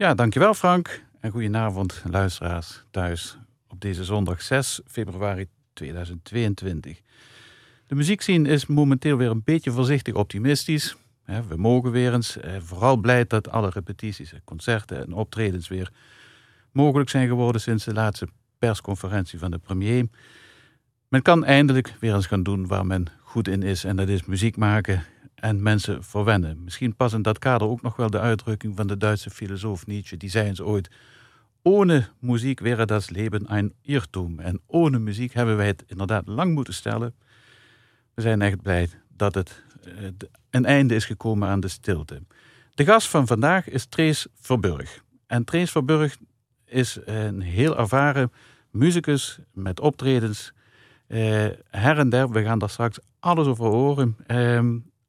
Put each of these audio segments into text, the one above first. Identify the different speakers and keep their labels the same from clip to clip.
Speaker 1: Ja, dankjewel Frank. En goedenavond luisteraars thuis op deze zondag 6 februari 2022. De muziekscene is momenteel weer een beetje voorzichtig optimistisch. We mogen weer eens. Eh, vooral blij dat alle repetities, concerten en optredens weer mogelijk zijn geworden sinds de laatste persconferentie van de premier. Men kan eindelijk weer eens gaan doen waar men goed in is. En dat is muziek maken en mensen verwennen. Misschien past in dat kader ook nog wel de uitdrukking van de Duitse filosoof Nietzsche. Die zei eens ooit: Ohne muziek wäre das Leben ein Irrtum. En ohne muziek hebben wij het inderdaad lang moeten stellen. We zijn echt blij dat het uh, een einde is gekomen aan de stilte. De gast van vandaag is Trees Verburg. En Trees Verburg is een heel ervaren muzikus met optredens. Uh, her en der, we gaan daar straks alles over horen. Uh,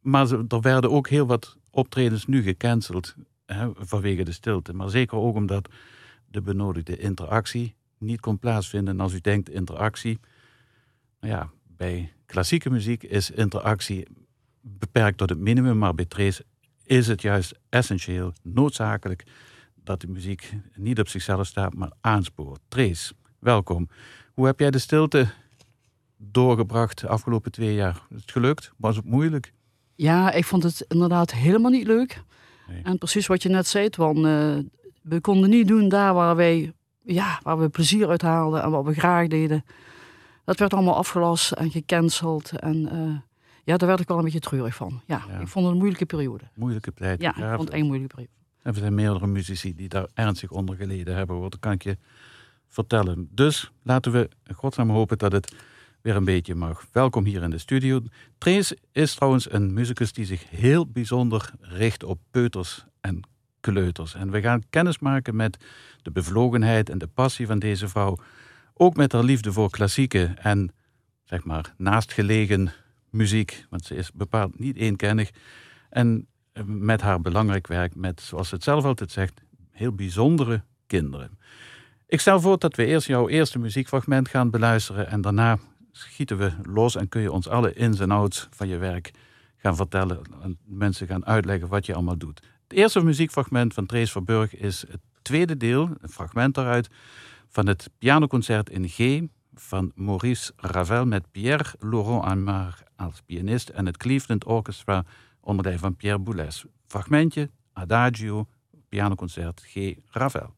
Speaker 1: maar er werden ook heel wat optredens nu gecanceld hè, vanwege de stilte. Maar zeker ook omdat de benodigde interactie niet kon plaatsvinden. En als u denkt interactie, nou ja, bij klassieke muziek is interactie beperkt tot het minimum, maar bij Trace is het juist essentieel, noodzakelijk, dat de muziek niet op zichzelf staat, maar aanspoort. Trace, welkom. Hoe heb jij de stilte doorgebracht de afgelopen twee jaar? Is het gelukt? Was het moeilijk?
Speaker 2: Ja, ik vond het inderdaad helemaal niet leuk. Nee. En precies wat je net zei, want uh, we konden niet doen daar waar wij, ja, waar we plezier uit haalden en wat we graag deden. Dat werd allemaal afgelast en gecanceld. En uh, ja, daar werd ik wel een beetje treurig van. Ja, ik vond het een moeilijke periode.
Speaker 1: Moeilijke tijd.
Speaker 2: Ja, ik vond het een moeilijke periode.
Speaker 1: En er zijn meerdere muzici die daar ernstig onder geleden hebben. Dat kan ik je vertellen. Dus laten we godsnaam hopen dat het weer een beetje mag. Welkom hier in de studio. Trace is trouwens een muzikus die zich heel bijzonder richt op peuters en kleuters. En we gaan kennis maken met de bevlogenheid en de passie van deze vrouw. Ook met haar liefde voor klassieke en, zeg maar, naastgelegen muziek. Want ze is bepaald niet eenkennig. En eh, met haar belangrijk werk met, zoals ze het zelf altijd zegt, heel bijzondere kinderen. Ik stel voor dat we eerst jouw eerste muziekfragment gaan beluisteren en daarna schieten we los en kun je ons alle ins en outs van je werk gaan vertellen. En mensen gaan uitleggen wat je allemaal doet. Het eerste muziekfragment van Trace Verburg is het tweede deel, een fragment daaruit, van het pianoconcert in G van Maurice Ravel met Pierre Laurent Aymar als pianist en het Cleveland Orchestra onder leiding van Pierre Boulez. Fragmentje, Adagio, pianoconcert G. Ravel.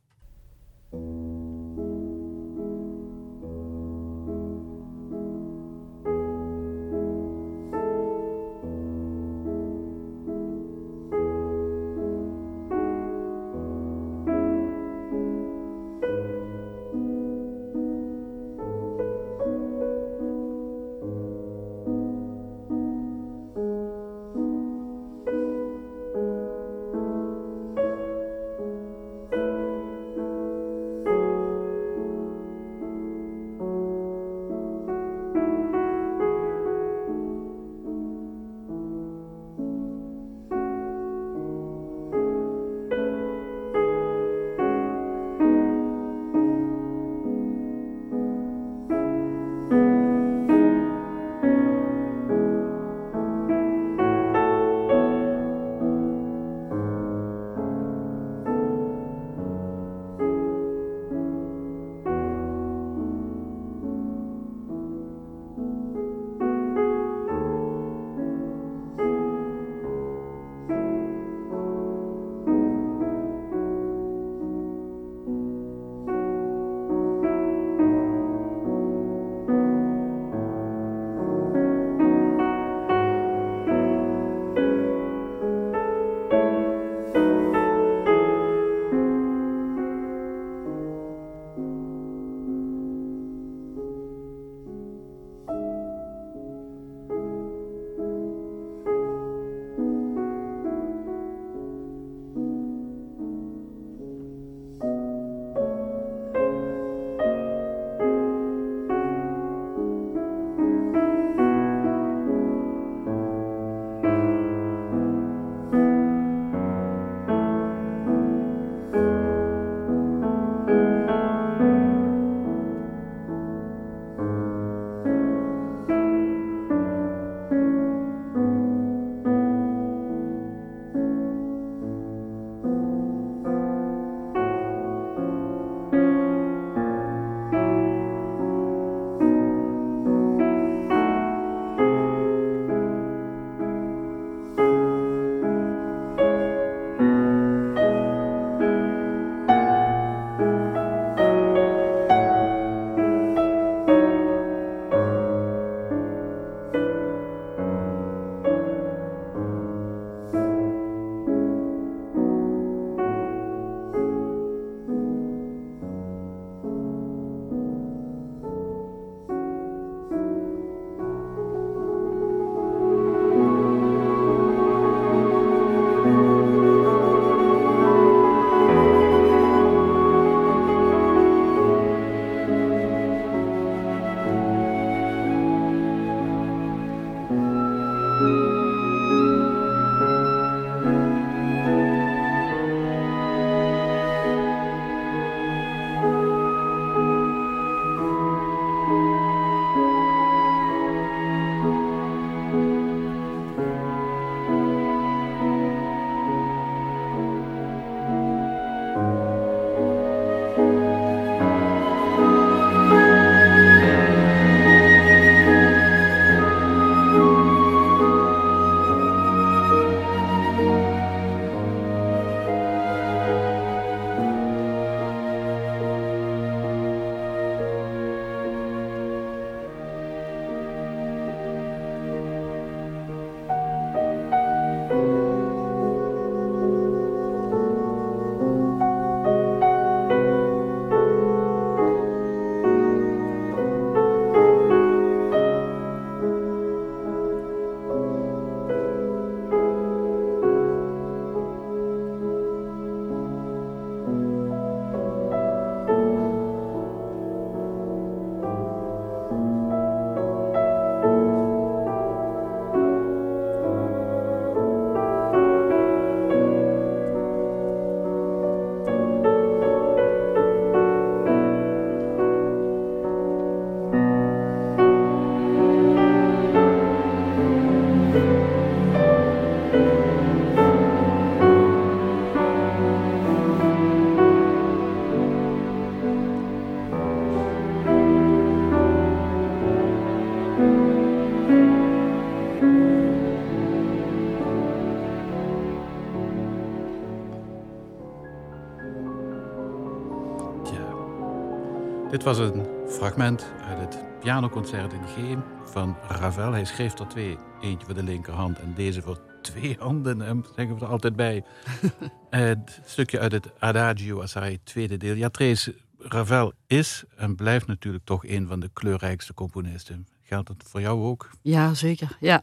Speaker 1: Dit was een fragment uit het pianoconcert in G van Ravel. Hij schreef er twee. Eentje voor de linkerhand en deze voor twee handen. En zeggen we er altijd bij. het stukje uit het Adagio Assai, tweede deel. Ja, Trace, Ravel is en blijft natuurlijk toch een van de kleurrijkste componisten. Geldt dat voor jou ook?
Speaker 2: Ja, zeker. Ja.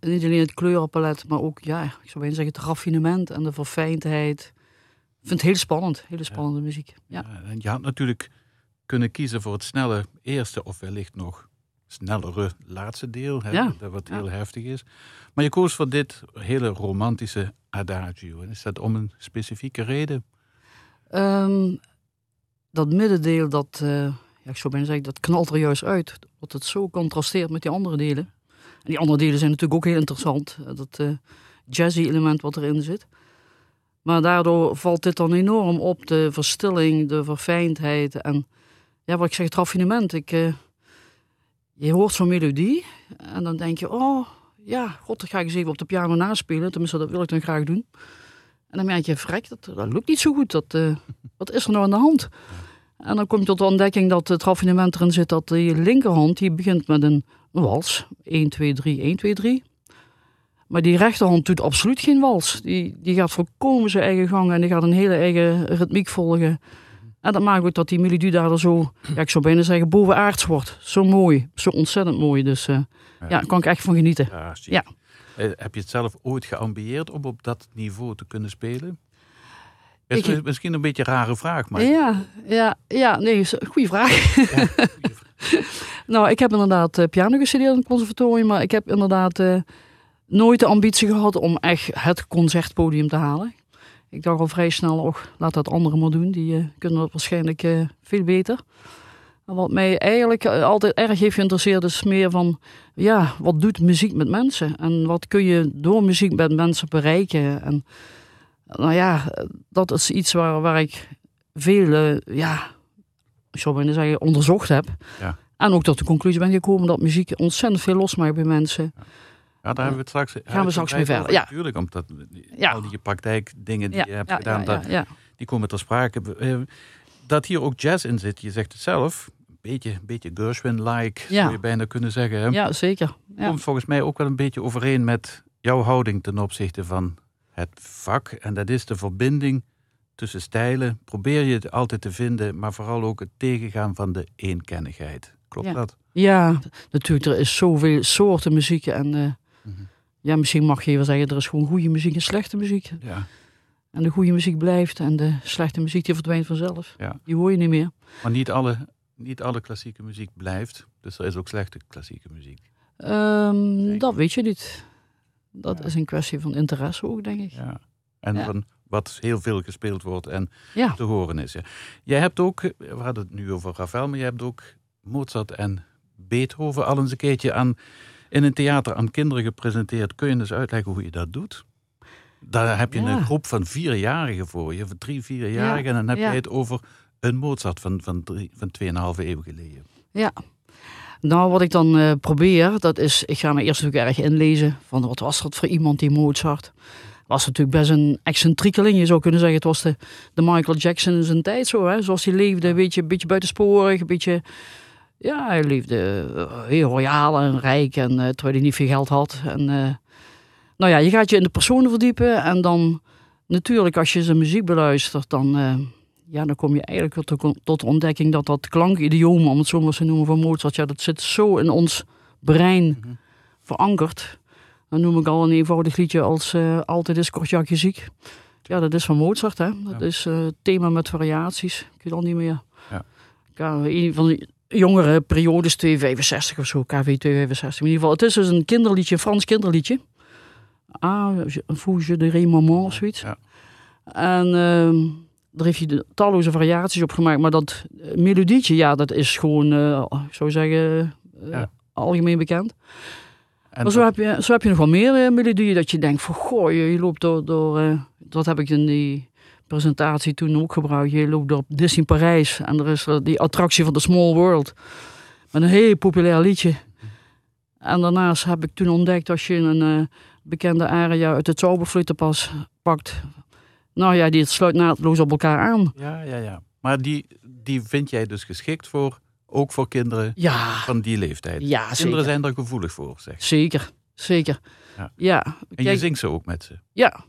Speaker 2: Niet alleen het kleurenpalet, maar ook, ja, ik zou bijna zeggen, het raffinement en de verfijndheid. Ik vind het heel spannend, hele spannende muziek. Ja. ja.
Speaker 1: en je had natuurlijk kunnen kiezen voor het snelle eerste of wellicht nog snellere laatste deel, hè, ja. wat heel heftig is. Maar je koos voor dit hele romantische adagio. En is dat om een specifieke reden?
Speaker 2: Um, dat middendeel, dat, uh, ja, ik zou bijna zeggen, dat knalt er juist uit. Dat het zo contrasteert met die andere delen. En die andere delen zijn natuurlijk ook heel interessant. Dat uh, jazzy element wat erin zit. Maar daardoor valt dit dan enorm op, de verstilling, de verfijndheid en ja, wat ik zeg, het raffinement. Ik, uh, je hoort zo'n melodie en dan denk je, oh ja, god, dat ga ik eens even op de piano naspelen. Tenminste, dat wil ik dan graag doen. En dan merk je, vrek, dat, dat lukt niet zo goed. Dat, uh, wat is er nou aan de hand? En dan kom je tot de ontdekking dat het raffinement erin zit dat die linkerhand, die begint met een wals. 1, 2, 3, 1, 2, 3. Maar die rechterhand doet absoluut geen wals. Die, die gaat volkomen zijn eigen gang en die gaat een hele eigen ritmiek volgen. En dat maakt ook dat die melodie daar zo, ja, ik zou bijna zeggen, bovenaards wordt. Zo mooi, zo ontzettend mooi. Dus uh, ja. daar kan ik echt van genieten. Ja, ja.
Speaker 1: Eh, heb je het zelf ooit geambieerd om op dat niveau te kunnen spelen? Is ik, misschien een beetje een rare vraag, maar...
Speaker 2: Ja, ja, ja nee, goede vraag. Ja, nou, ik heb inderdaad uh, piano gestudeerd in het conservatorium, maar ik heb inderdaad uh, nooit de ambitie gehad om echt het concertpodium te halen. Ik dacht al vrij snel, och, laat dat anderen maar doen. Die uh, kunnen dat waarschijnlijk uh, veel beter. En wat mij eigenlijk uh, altijd erg heeft geïnteresseerd is meer van... Ja, wat doet muziek met mensen? En wat kun je door muziek met mensen bereiken? En nou ja, dat is iets waar, waar ik veel, ja, ik zou bijna zeggen, onderzocht heb. Ja. En ook tot de conclusie ben gekomen dat muziek ontzettend veel losmaakt bij mensen.
Speaker 1: Ja. Ja, daar hebben we het straks.
Speaker 2: Gaan we straks weer verder. Ja.
Speaker 1: Natuurlijk, omdat ja. al die praktijkdingen die je hebt gedaan, dat, die komen ter sprake. Eh, dat hier ook jazz in zit, je zegt het zelf. Een beetje, beetje Gershwin-like, zou je bijna kunnen zeggen. Hè?
Speaker 2: Ja, zeker.
Speaker 1: Komt volgens mij ook wel een beetje overeen met jouw houding ten opzichte van het vak. En dat is de verbinding tussen stijlen. Probeer je het altijd te vinden, maar vooral ook het tegengaan van de eenkennigheid. Klopt dat?
Speaker 2: Ja, natuurlijk. Er is zoveel soorten muziek en... Uh, ja, misschien mag je wel zeggen, er is gewoon goede muziek en slechte muziek. Ja. En de goede muziek blijft en de slechte muziek die verdwijnt vanzelf. Ja. Die hoor je niet meer.
Speaker 1: Maar niet alle, niet alle klassieke muziek blijft. Dus er is ook slechte klassieke muziek.
Speaker 2: Um, dat weet je niet. Dat is een kwestie van interesse ook, denk ik. Ja.
Speaker 1: En van wat heel veel gespeeld wordt en te horen is. Jij hebt ook, we hadden het nu over Ravel, maar je hebt ook Mozart en Beethoven al eens een keertje aan in een theater aan kinderen gepresenteerd. Kun je eens uitleggen hoe je dat doet? Daar heb je een groep van vierjarigen voor je, van drie, vierjarigen. En dan heb je het over een Mozart van, van, drie, van 2,5 eeuw geleden.
Speaker 2: Ja. Nou, wat ik dan uh, probeer, dat is, ik ga me eerst natuurlijk erg inlezen van wat was dat voor iemand die Mozart. Was natuurlijk best een excentriekeling, je zou kunnen zeggen. Het was de, de Michael Jackson in zijn tijd zo, hè? zoals hij leefde, een beetje, een beetje buitensporig, een beetje ja, hij leefde eh, heel royaal en rijk en uh, terwijl hij niet veel geld had. En, uh, nou ja, je gaat je in de personen verdiepen en dan natuurlijk als je zijn muziek beluistert, dan, ja, dan kom je eigenlijk tot, tot de ontdekking dat dat klankidioom, om het zo maar te noemen, van Mozart, ja, dat zit zo in ons brein mhm. verankerd. Dan noem ik al een eenvoudig liedje als Altijd is Kortjakje ziek. Ja, dat is van Mozart, hè. Dat ja. is thema met variaties. Ik weet al niet meer. Ja. een van jongere periodes, 265 of zo, KV 265. In ieder geval, het is dus een kinderliedje, een Frans kinderliedje. Ah, een Fouge de Ré of zoiets. Ja. En uh, daar heeft hij talloze variaties op gemaakt. Maar dat uh, melodietje, ja, dat is gewoon, uh, ik zou zeggen, uh, algemeen bekend. En maar zo, heb je, zo heb je nog wel meer melodieën dat je denkt van, goh, je, je loopt door, door dat heb ik in die presentatie toen ook gebruikt. Je loopt door Disney Parijs en er is die attractie van de Small World. Met een heel populair liedje. En daarnaast heb ik toen ontdekt als je een uh, bekende aria uit het Zauberflötepas pakt. Nou ja, die sluit naadloos op elkaar aan.
Speaker 1: Ja, ja, ja. Maar die, die vind jij dus geschikt voor, ook voor kinderen
Speaker 2: Ja,
Speaker 1: van die leeftijd.
Speaker 2: ja
Speaker 1: Kinderen
Speaker 2: zeker.
Speaker 1: zijn er gevoelig voor, zeg.
Speaker 2: Zeker, zeker.
Speaker 1: Ja.
Speaker 2: Ja,
Speaker 1: En je zingt ze ook met ze.
Speaker 2: ja.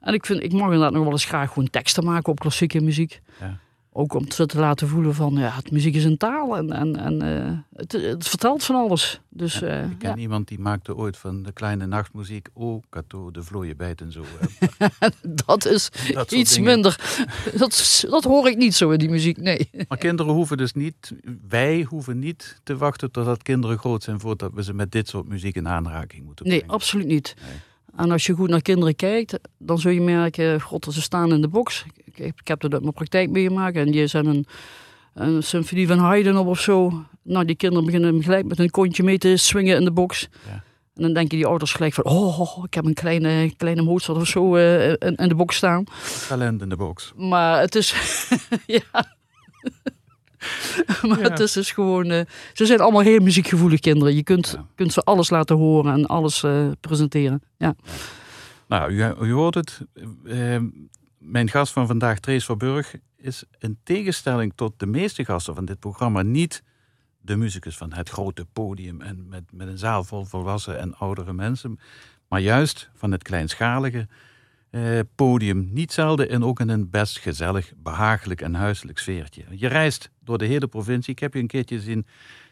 Speaker 2: En ik, vind, ik mag inderdaad nog wel eens graag gewoon teksten maken op klassieke muziek.
Speaker 1: Ja.
Speaker 2: Ook om ze te laten voelen van, ja, het muziek is een taal en, en, en eh, het, het vertelt van alles. Dus eh,
Speaker 1: Ik ken
Speaker 2: ja,
Speaker 1: iemand die maakte ooit van de kleine nachtmuziek. Oh, Cato, de vlooien bijt en zo.
Speaker 2: dat is
Speaker 1: Dat
Speaker 2: iets
Speaker 1: dingen.
Speaker 2: minder. Dat, dat hoor ik niet zo in die muziek, nee.
Speaker 1: Maar kinderen hoeven dus niet, wij hoeven niet te wachten totdat kinderen groot zijn voordat we ze met dit soort muziek in aanraking moeten
Speaker 2: Nee,
Speaker 1: brengen.
Speaker 2: absoluut niet.
Speaker 1: Nee.
Speaker 2: En als je goed naar kinderen kijkt, dan zul je merken, god, ze staan in de box. Ik, ik heb dat uit mijn praktijk meegemaakt en die zijn een, een symfonie van Haydn op of zo. Nou, die kinderen beginnen gelijk met een kontje mee te swingen in de box.
Speaker 1: Ja.
Speaker 2: En dan denken die ouders gelijk van, oh, oh, ik heb een kleine, kleine Mozart of zo eh, in, in de box staan.
Speaker 1: Talent in de box.
Speaker 2: Maar het is, ja... maar
Speaker 1: Ja.
Speaker 2: het is dus gewoon... eh, ze zijn allemaal heel muziekgevoelig kinderen. Je kunt,
Speaker 1: Ja.
Speaker 2: kunt ze alles laten horen en alles eh, presenteren. Ja.
Speaker 1: Nou, u, u hoort het. Eh, mijn gast van vandaag, Trace Verburg, is in tegenstelling tot de meeste gasten van dit programma niet de muzikus van het grote podium en met, met een zaal vol volwassen en oudere mensen, maar juist van het kleinschalige eh, podium. Niet zelden en ook in een best gezellig, behagelijk en huiselijk sfeertje. Je reist door de hele provincie. Ik heb je een keertje zien,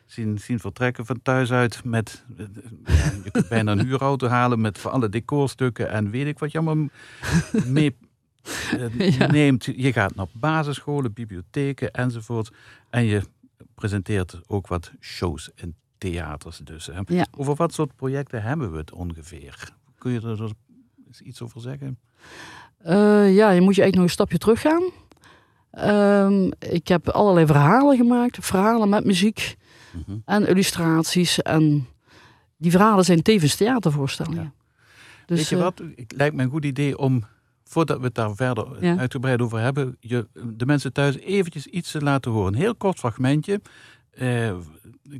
Speaker 1: zien, zien vertrekken van thuis uit met... eh, ja, je kunt bijna een huurauto halen met alle decorstukken en weet ik wat je allemaal mee eh,
Speaker 2: Ja.
Speaker 1: neemt. Je gaat naar basisscholen, bibliotheken enzovoort. En je presenteert ook wat shows in theaters dus. Hè.
Speaker 2: Ja.
Speaker 1: Over wat soort projecten hebben we het ongeveer? Kun je er eens iets over zeggen?
Speaker 2: Eh, ja, je moet je eigenlijk nog een stapje terug gaan. Ehm, ik heb allerlei verhalen gemaakt. Verhalen met muziek
Speaker 1: Mhm.
Speaker 2: en illustraties. En die verhalen zijn tevens theatervoorstellingen.
Speaker 1: Ja.
Speaker 2: Dus,
Speaker 1: Weet je
Speaker 2: eh,
Speaker 1: wat? Het lijkt me een goed idee om, voordat we het daar verder
Speaker 2: Ja.
Speaker 1: uitgebreid over hebben, je, de mensen thuis eventjes iets te laten horen. Een heel kort fragmentje. Eh,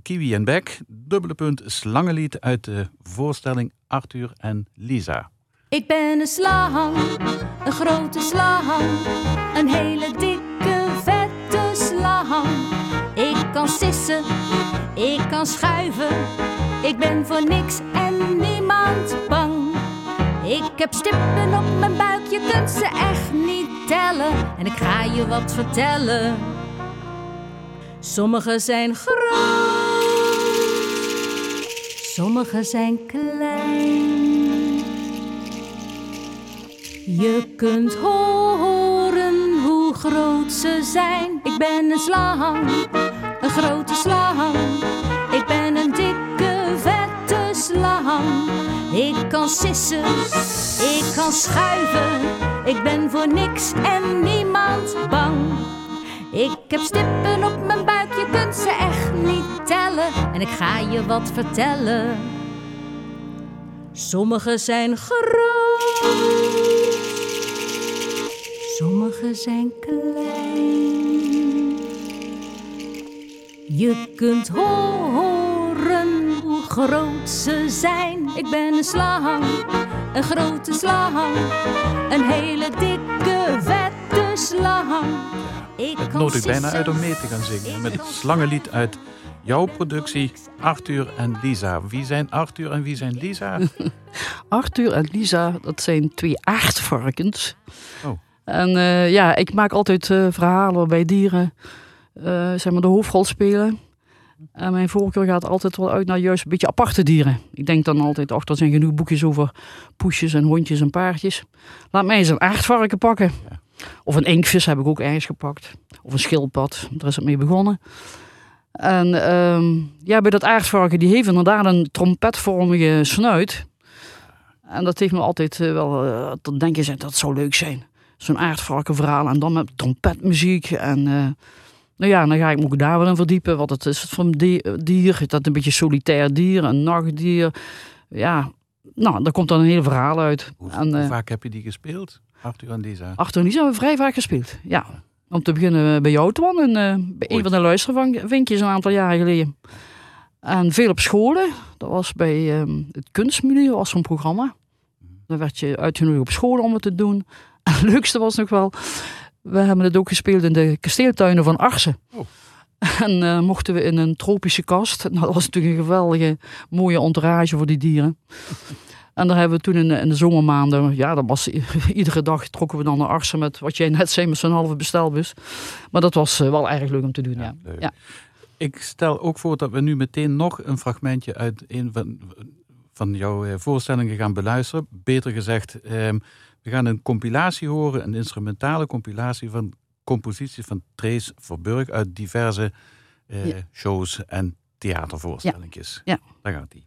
Speaker 1: Kiwi en Beck, dubbele punt, slangenlied uit de voorstelling Arthur en Lisa.
Speaker 3: Ik ben een slang, een grote slang, een hele dikke vette slang. Ik kan sissen, ik kan schuiven, ik ben voor niks en niemand bang. Ik heb stippen op mijn buik, je kunt ze echt niet tellen. En ik ga je wat vertellen. Sommige zijn groot, sommige zijn klein. Je kunt horen hoe groot ze zijn. Ik ben een slang, een grote slang. Ik ben een dikke, vette slang. Ik kan sissen, ik kan schuiven. Ik ben voor niks en niemand bang. Ik heb stippen op mijn buik, je kunt ze echt niet tellen. En ik ga je wat vertellen. Sommige zijn groot, sommige zijn klein. Je kunt horen hoe groot ze zijn. Ik ben een slang, een grote slang, een hele dikke, vette slang. Ik
Speaker 1: Het
Speaker 3: kan
Speaker 1: nodig bijna uit om mee te gaan zingen. Met het slangenlied uit jouw productie, Arthur en Lisa. Wie zijn Arthur en wie zijn Lisa?
Speaker 2: Arthur en Lisa, dat zijn twee aardvarkens.
Speaker 1: Oh.
Speaker 2: En eh, ja, ik maak altijd eh, verhalen waarbij dieren eh, zeg maar de hoofdrol spelen. En mijn voorkeur gaat altijd wel uit naar juist een beetje aparte dieren. Ik denk dan altijd, ach, er zijn genoeg boekjes over poesjes en hondjes en paardjes. Laat mij eens een aardvarken pakken. Of een inkvis heb ik ook ergens gepakt. Of een schildpad, daar is het mee begonnen. En ehm, ja, bij dat aardvarken, die heeft inderdaad een trompetvormige snuit. En dat heeft me altijd eh, wel eh, tot denken dat zou leuk zijn. Zo'n aardvarkenverhaal en dan met trompetmuziek. En eh, nou ja, dan ga ik me ook daar wel in verdiepen. Wat het is voor een di- dier. Is dat een beetje solitair dier, een nachtdier? Ja, nou, daar komt dan een heel verhaal uit.
Speaker 1: Hoe,
Speaker 2: En,
Speaker 1: hoe
Speaker 2: eh,
Speaker 1: vaak heb je die gespeeld, Arthur en Lisa?
Speaker 2: Arthur en Lisa hebben we vrij vaak gespeeld. Ja. Om te beginnen bij jou, Twan. En, eh, bij een van de luistervinkjes een aantal jaren geleden. En veel op scholen. Dat was bij ehm, het Kunstmilieu, was zo'n programma. Dan werd je uitgenodigd op scholen om het te doen. Het leukste was nog wel... we hebben het ook gespeeld in de kasteeltuinen van Arsen.
Speaker 1: Oh.
Speaker 2: En eh, mochten we in een tropische kast. Nou, dat was natuurlijk een geweldige, mooie entourage voor die dieren. En daar hebben we toen in, de- in de zomermaanden, ja, dat was iedere dag trokken we dan naar Arsen met wat jij net zei, met zo'n halve bestelbus. Maar dat was eh, wel erg leuk om te doen, ja. Ja.
Speaker 1: Ik stel ook voor dat we nu meteen nog een fragmentje uit een van, van jouw eh, voorstellingen gaan beluisteren. Beter gezegd, ehm, we gaan een compilatie horen, een instrumentale compilatie van composities van Trace Verburg uit diverse eh,
Speaker 2: Ja.
Speaker 1: shows en theatervoorstellingjes.
Speaker 2: Ja.
Speaker 1: Daar gaat die.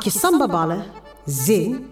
Speaker 4: que Bakki
Speaker 1: Sambabala, Zin.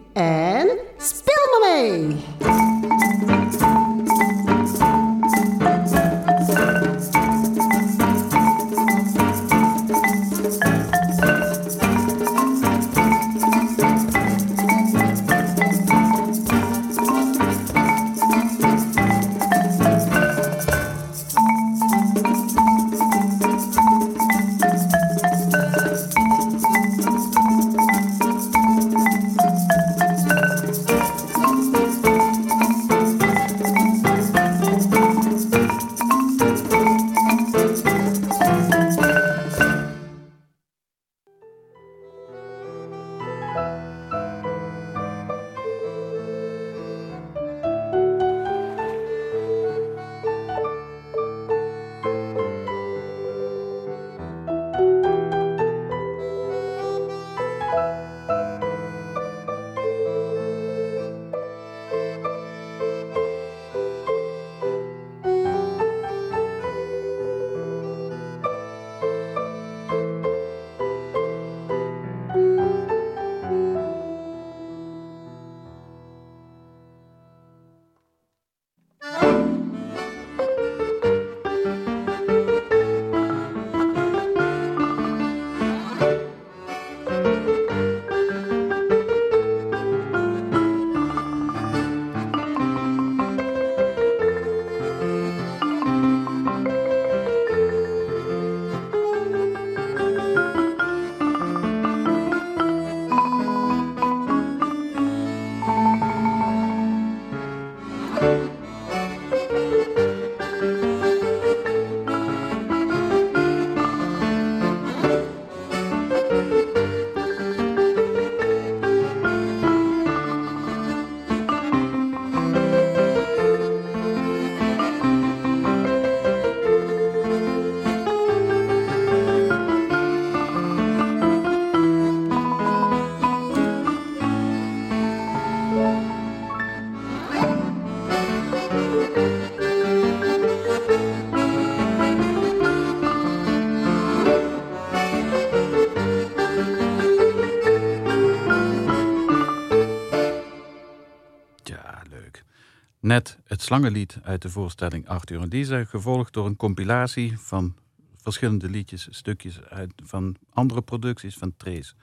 Speaker 1: Net het slangenlied uit de voorstelling Arthur en Lisa, gevolgd door een compilatie van verschillende liedjes, stukjes uit, van andere producties van Trace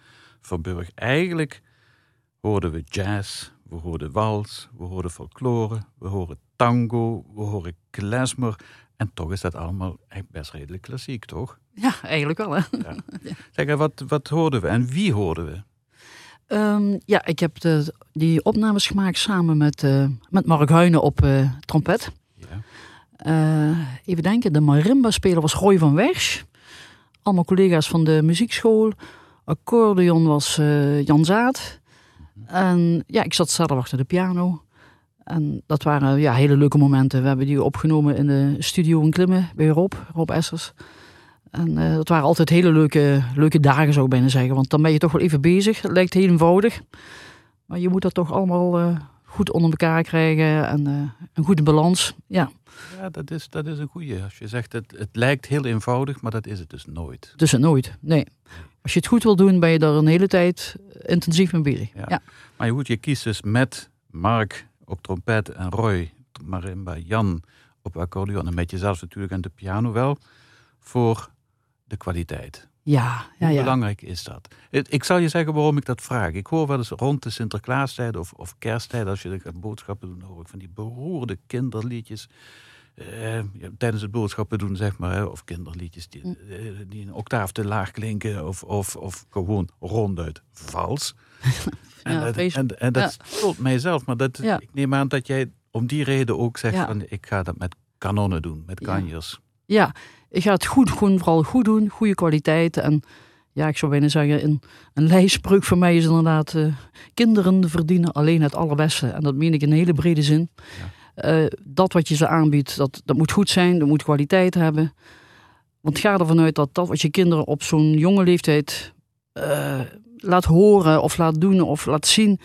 Speaker 1: Verburg. Eigenlijk hoorden we jazz, we hoorden wals, we hoorden folklore, we horen tango, we horen klezmer. En toch is dat allemaal echt best redelijk klassiek, toch?
Speaker 2: Ja, eigenlijk wel. Hè?
Speaker 1: Ja. Zeg, wat, wat hoorden we en wie hoorden we?
Speaker 2: Um, ja, ik heb de, die opnames gemaakt samen met, uh, met Mark Huinen op uh, trompet. Ja. Uh, even denken, de marimba-speler was Roy van Wersch. Allemaal collega's van de muziekschool. Accordeon was Jan Zaad. En ja, ik zat zelf achter de piano. En dat waren ja, hele leuke momenten. We hebben die opgenomen in de studio in Klimmen bij Rob, Rob Essers. En uh, dat waren altijd hele leuke, leuke dagen, zou ik bijna zeggen. Want dan ben je toch wel even bezig. Het lijkt heel eenvoudig. Maar je moet dat toch allemaal uh, goed onder elkaar krijgen. En uh, een goede balans. Ja,
Speaker 1: ja dat, is, dat is een goede. Als je zegt, het, het lijkt heel eenvoudig, maar dat is het dus nooit.
Speaker 2: Het is het nooit, nee. Als je het goed wil doen, ben je daar een hele tijd intensief mee bezig. Ja. ja.
Speaker 1: Maar goed, je kiest dus met Mark op trompet en Roy, marimba, Jan op accordeon en met jezelf natuurlijk aan de piano wel voor de kwaliteit.
Speaker 2: Ja, ja,
Speaker 1: Hoe
Speaker 2: ja.
Speaker 1: belangrijk is dat? Ik zal je zeggen waarom ik dat vraag. Ik hoor wel eens rond de Sinterklaastijd of, of kersttijd, als je de boodschappen doet, hoor ik van die beroerde kinderliedjes. Uh, tijdens het boodschappen doen, zeg maar, hè, of kinderliedjes die, uh, die een octaaf te laag klinken, of, of, of gewoon ronduit vals. en,
Speaker 2: Ja,
Speaker 1: dat, en, en dat
Speaker 2: ja.
Speaker 1: stolt mijzelf, maar dat, ik neem aan dat jij om die reden ook zegt van ik ga dat met kanonnen doen, met kanjers.
Speaker 2: Ja, ga het goed, gewoon vooral goed doen, goede kwaliteit. En ja, ik zou bijna zeggen, een, een lijfspreuk voor mij is inderdaad... eh, kinderen verdienen alleen het allerbeste. En dat meen ik in een hele brede zin. Eh, dat wat je ze aanbiedt, dat, dat moet goed zijn, dat moet kwaliteit hebben. Want ga ervan uit dat dat wat je kinderen op zo'n jonge leeftijd eh, laat horen... of laat doen of laat zien...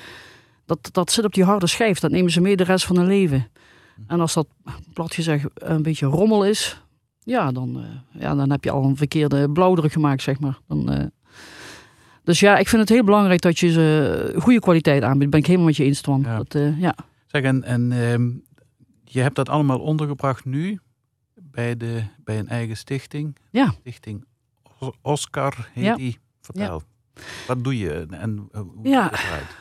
Speaker 2: Dat, dat zit op die harde schijf. Dat nemen ze mee de rest van hun leven. En als dat, plat gezegd, een beetje rommel is... Ja, dan, eh, ja, dan heb je al een verkeerde blauwdruk gemaakt, zeg maar. Dan, eh, dus ja, ik vind het heel belangrijk dat je ze goede kwaliteit aanbiedt. Ben ik helemaal met je eens, Twan.
Speaker 1: Ja.
Speaker 2: Dat, eh, ja.
Speaker 1: Zeg, en, en ehm, je hebt dat allemaal ondergebracht nu bij, de, bij een eigen stichting.
Speaker 2: Ja.
Speaker 1: Stichting Oscar heet
Speaker 2: Ja.
Speaker 1: die. Vertel. Wat doe je en eh, hoe
Speaker 2: Ja.
Speaker 1: het eruit?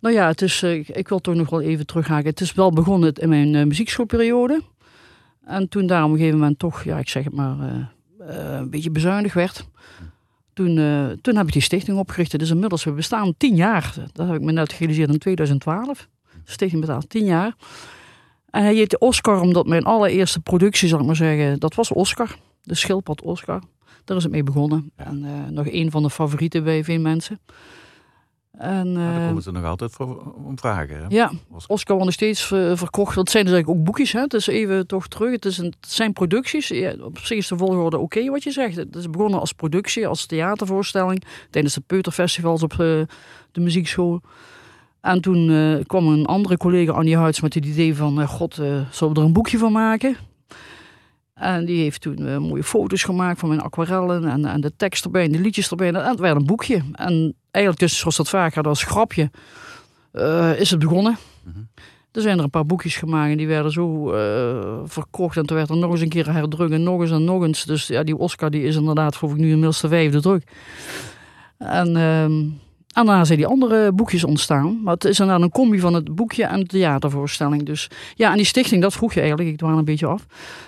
Speaker 2: Nou ja, het is, eh, ik- wil toch nog wel even terughaken. Het is wel begonnen in mijn eh, muziekschoolperiode. En toen daar op een gegeven moment toch, ja, ik zeg het maar, eh, eh, een beetje bezuinigd werd. Toen, eh, toen heb ik die stichting opgericht. Het is inmiddels, we bestaan tien jaar. Dat heb ik me net gerealiseerd in 2012. De stichting bestaat tien jaar. En hij heette Oscar omdat mijn allereerste productie, zal ik maar zeggen, dat was Oscar. De schildpad Oscar. Daar is het mee begonnen.
Speaker 1: Ja.
Speaker 2: En nog een van de favorieten bij veel mensen. En,
Speaker 1: Maar daar
Speaker 2: eh,
Speaker 1: komen ze nog altijd voor om vragen. Hè?
Speaker 2: ja,
Speaker 1: Oscar.
Speaker 2: Oscar wordt nog steeds eh, verkocht. Dat zijn dus eigenlijk ook boekjes. Hè? Het is even toch terug. Het, is een, het zijn producties. Ja, op zich is de volgorde oké wat je zegt. Het is begonnen als productie, als theatervoorstelling. Tijdens de Peuterfestivals op eh, de muziekschool. En toen kwam een andere collega, Annie Huids, met het idee van... God, zullen we er een boekje van maken? En die heeft toen eh, mooie foto's gemaakt van mijn aquarellen en, en de tekst erbij en de liedjes erbij. En het werd een boekje. En eigenlijk dus, zoals dat vaak gaat als grapje, eh, is het begonnen.
Speaker 1: Mhm.
Speaker 2: Er zijn er een paar boekjes gemaakt en die werden zo eh, verkocht. En toen werd er nog eens een keer herdrukt en nog eens en nog eens. Dus ja, die Oscar die is inderdaad, geloof ik, nu inmiddels de vijfde druk. En, ehm, en daarna zijn die andere boekjes ontstaan. Maar het is inderdaad een combi van het boekje en de theatervoorstelling. Dus ja, en die stichting, dat vroeg je eigenlijk, ik dwaal een beetje af.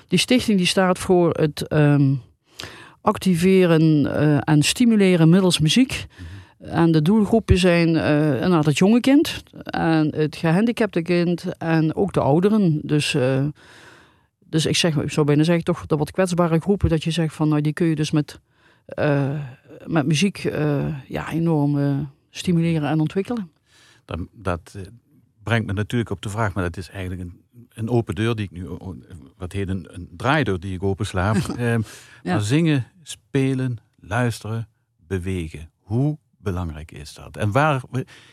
Speaker 2: Die stichting die staat voor het ehm, activeren eh, en stimuleren middels muziek. En de doelgroepen zijn eh inderdaad het jonge kind en het gehandicapte kind en ook de ouderen. Dus, eh, dus ik zeg, ik zou bijna zeggen, toch de wat kwetsbare groepen, dat je zegt van nou, die kun je dus met, met muziek ja, enorm stimuleren en ontwikkelen.
Speaker 1: Dat, dat eh, brengt me natuurlijk op de vraag, maar dat is eigenlijk een, een open deur die ik nu, wat heet een, een draaideur die ik opensla. Ehm,
Speaker 2: Ja.
Speaker 1: Maar zingen, spelen, luisteren, bewegen. Hoe belangrijk is dat? En waar,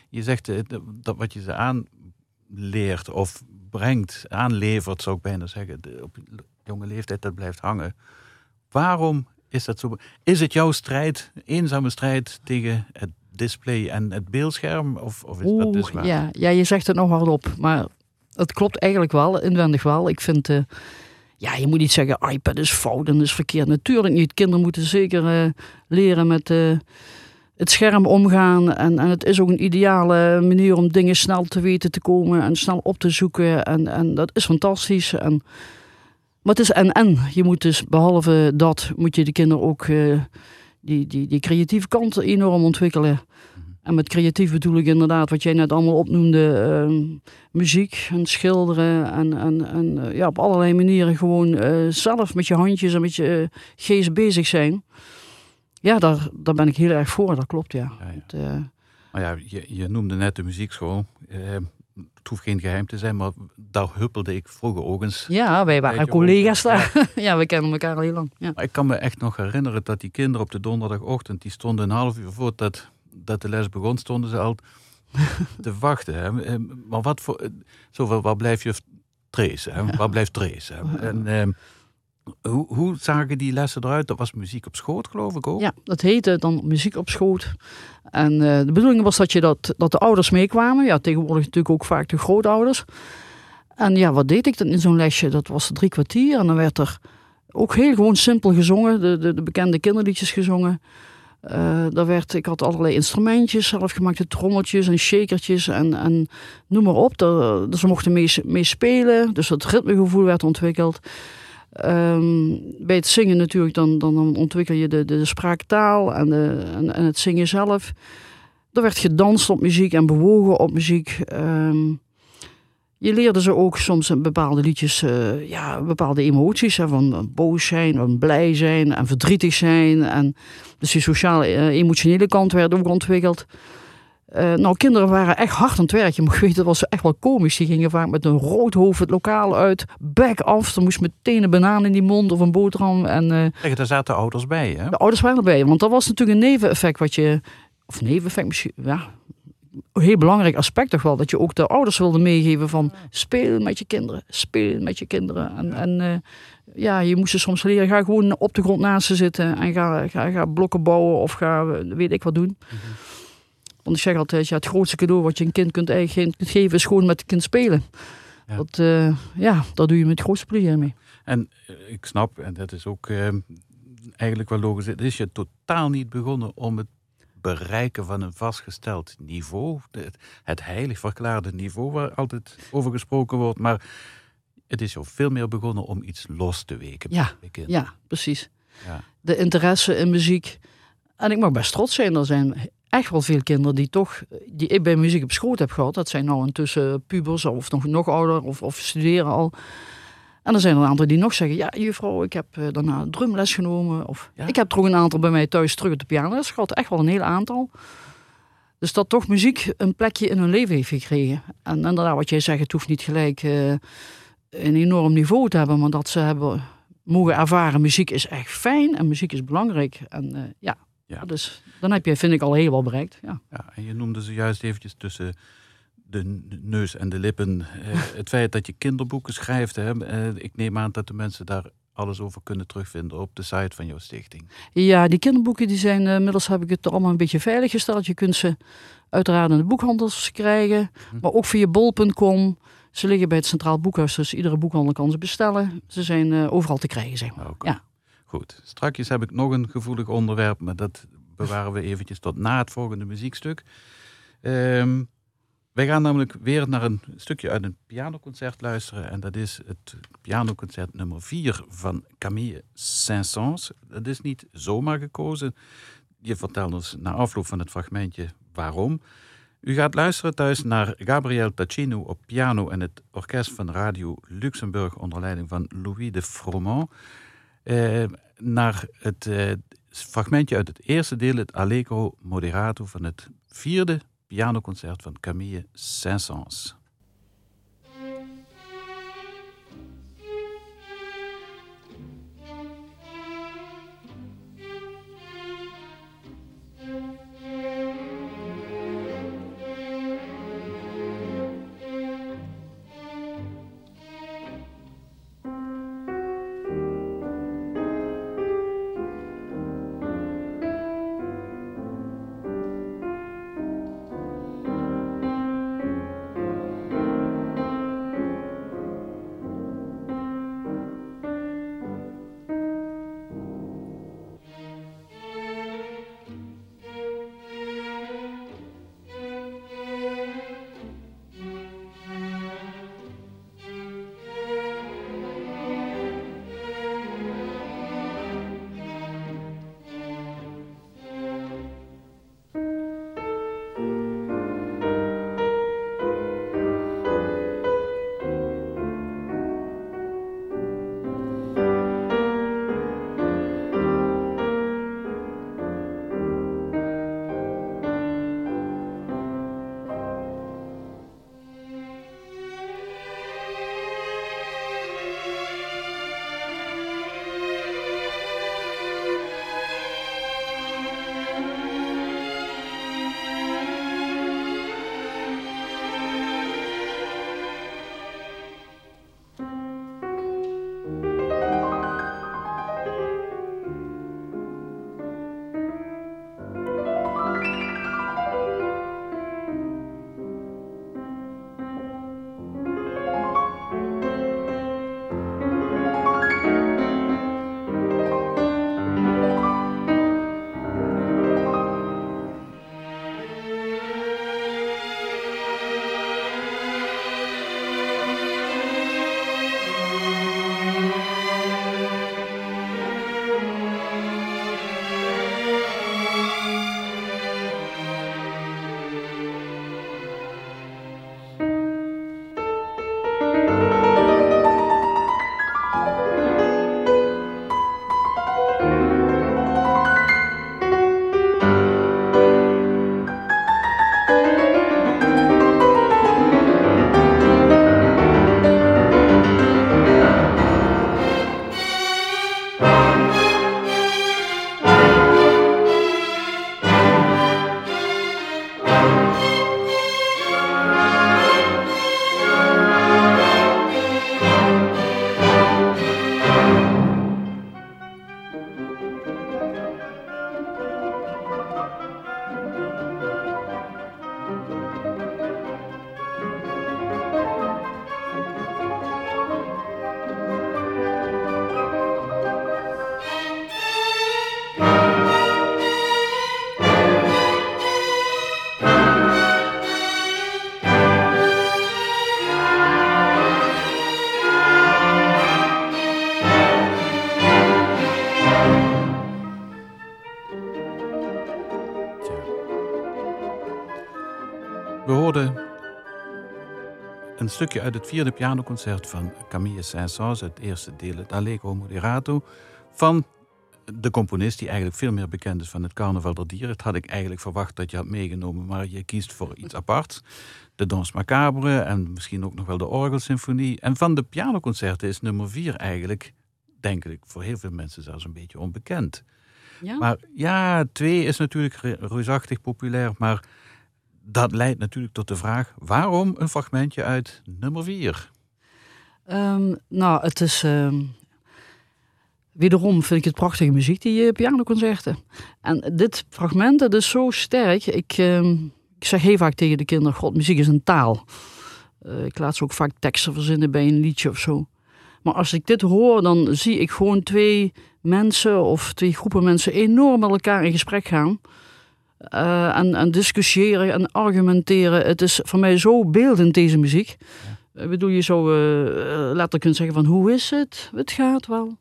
Speaker 1: je zegt eh, dat wat je ze aanleert of brengt, aanlevert zou ik bijna zeggen, op jonge leeftijd dat blijft hangen. Waarom is dat zo? Is het jouw strijd, eenzame strijd tegen het display en het beeldscherm? Of, of is dat dus waar?
Speaker 2: ja, ja, je zegt het nog hardop. Maar het klopt eigenlijk wel, inwendig wel. Ik vind, eh, ja, je moet niet zeggen iPad is fout en is verkeerd. Natuurlijk niet. Kinderen moeten zeker eh, leren met uh, het scherm omgaan. En, en het is ook een ideale manier om dingen snel te weten te komen en snel op te zoeken. En, en dat is fantastisch. En, maar het is en-en. Je moet dus, behalve dat, moet je de kinderen ook die, die, die creatieve kant enorm ontwikkelen. En met creatief bedoel ik inderdaad wat jij net allemaal opnoemde. Ehm, muziek en schilderen. En, en, en eh, ja, op allerlei manieren gewoon uh, zelf met je handjes en met je uh, geest bezig zijn. Ja, daar, daar ben ik heel erg voor, dat klopt ja. ja,
Speaker 1: ja. maar ja, je, je noemde net de muziekschool. Ehm, het hoeft geen geheim te zijn, maar daar huppelde ik vroeger ook eens.
Speaker 2: Ja, wij waren collega's daar. Ja. we kennen elkaar al heel lang. Ja.
Speaker 1: Maar ik kan me echt nog herinneren dat die kinderen op de donderdagochtend, die stonden een half uur voordat dat de les begon, stonden ze al te wachten. Hè. Eh, maar wat voor, eh, zoveel, waar blijf je trace? Hè? Waar blijft trace? En, eh, hoe, hoe zagen die lessen eruit? Dat was muziek op schoot, geloof ik ook?
Speaker 2: Ja, dat heette dan muziek op schoot. En uh, de bedoeling was dat, je dat, dat de ouders meekwamen. Ja, tegenwoordig natuurlijk ook vaak de grootouders. En ja, wat deed ik dan in zo'n lesje? Dat was drie kwartier. En dan werd er ook heel gewoon simpel gezongen. De, de, de bekende kinderliedjes gezongen. Uh, daar werd, ik had allerlei instrumentjes, zelfgemaakte trommeltjes en shakertjes en, en noem maar op. Daar, dus ze mochten mee, mee spelen, dus dat ritmegevoel werd ontwikkeld. Um, bij het zingen natuurlijk, dan, dan, ontwikkel je de, de, spraaktaal en, de, en, het zingen zelf. Er werd gedanst op muziek en bewogen op muziek. Um, je leerde ze ook soms bepaalde liedjes, uh, ja, bepaalde emoties. Van boos zijn, van blij zijn en verdrietig zijn. En dus die sociale, uh, emotionele kant werd ook ontwikkeld. Uh, nou, kinderen waren echt hard aan het werk. Je mag weten, dat was echt wel komisch. Die gingen vaak met een rood hoofd het lokaal uit. Back af. Er moest meteen een banaan in die mond of een boterham. En, uh,
Speaker 1: daar zaten ouders bij, hè?
Speaker 2: De ouders waren erbij. Want dat was natuurlijk een neveneffect wat je... Of neveneffect misschien... Ja, een heel belangrijk aspect toch wel. Dat je ook de ouders wilde meegeven van... Speel met je kinderen. Speel met je kinderen. En, en uh, ja, je moest ze soms leren. Ga gewoon op de grond naast ze zitten. En ga, ga, ga blokken bouwen. Of ga weet ik wat doen. Mm -hmm. Want ik zeg altijd, ja, het grootste cadeau wat je een kind kunt, geven is gewoon met het kind spelen. Ja. Dat, uh, ja, daar doe je met grootste plezier mee.
Speaker 1: En uh, ik snap, en dat is ook uh, eigenlijk wel logisch, het is je totaal niet begonnen om het bereiken van een vastgesteld niveau, het, heilig verklaarde niveau waar altijd over gesproken wordt, maar het is jou veel meer begonnen om iets los te weken.
Speaker 2: Ja, ja precies. Ja. De interesse in muziek. En ik mag best trots zijn, er zijn echt wel veel kinderen die toch, die ik bij muziek op schoot heb gehad. Dat zijn nou intussen pubers of nog, nog ouder of, of studeren al. En er zijn er een aantal die nog zeggen, ja juffrouw, ik heb uh, daarna drumles genomen. Of ja? ik heb toch een aantal bij mij thuis terug op de pianoles gehad. Echt wel een heel aantal. Dus dat toch muziek een plekje in hun leven heeft gekregen. En inderdaad, wat jij zegt, het hoeft niet gelijk uh, een enorm niveau te hebben. Maar dat ze hebben mogen ervaren, muziek is echt fijn en muziek is belangrijk. En uh, ja, ja. Dus dan heb je, vind ik, al heel wat bereikt. Ja.
Speaker 1: ja en je noemde zojuist eventjes tussen de neus en de lippen eh, het feit dat je kinderboeken schrijft. Hè, eh, ik neem aan dat de mensen daar alles over kunnen terugvinden op de site van jouw stichting.
Speaker 2: Ja, die kinderboeken die zijn, uh, inmiddels heb ik het allemaal een beetje veiliggesteld. Je kunt ze uiteraard in de boekhandels krijgen, hm. maar ook via bol.com. Ze liggen bij het Centraal Boekhuis, dus iedere boekhandel kan ze bestellen. Ze zijn overal te krijgen, zeg maar. Okay. Ja.
Speaker 1: Goed, straks heb ik nog een gevoelig onderwerp, maar dat bewaren we eventjes tot na het volgende muziekstuk. Um, wij gaan namelijk weer naar een stukje uit een pianoconcert luisteren. En dat is het pianoconcert nummer 4 van Camille Saint-Saëns. Dat is niet zomaar gekozen. Je vertelt ons na afloop van het fragmentje waarom. U gaat luisteren thuis naar Gabriel Tacchino op piano en het orkest van Radio Luxemburg onder leiding van Louis de Froment. Eh, naar het eh, fragmentje uit het eerste deel, het Allegro Moderato van het vierde pianoconcert van Camille Saint-Saëns. Een stukje uit het vierde pianoconcert van Camille Saint-Saëns, het eerste deel, het Allegro Moderato, van de componist die eigenlijk veel meer bekend is van het Carnaval der Dieren. Dat had ik eigenlijk verwacht dat je had meegenomen, maar je kiest voor iets aparts. De Dons Macabre en misschien ook nog wel de Orgelsymfonie. En van de pianoconcerten is nummer vier eigenlijk, denk ik, voor heel veel mensen zelfs een beetje onbekend.
Speaker 2: Ja?
Speaker 1: Maar ja, twee is natuurlijk re- reusachtig populair, maar dat leidt natuurlijk tot de vraag: waarom een fragmentje uit nummer vier?
Speaker 2: Ehm, nou, het is. ehm, wederom vind ik het prachtige muziek, die pianoconcerten. En dit fragment, dat is zo sterk. Ik, ehm, ik zeg heel vaak tegen de kinderen: God, muziek is een taal. Eh, ik laat ze ook vaak teksten verzinnen bij een liedje of zo. Maar als ik dit hoor, dan zie ik gewoon twee mensen of twee groepen mensen enorm met elkaar in gesprek gaan. Eh, en, en discussiëren en argumenteren. Het is voor mij zo beeldend, deze muziek. Ik bedoel, je zou eh, eh, letterlijk kunnen zeggen van hoe is het? Het gaat wel.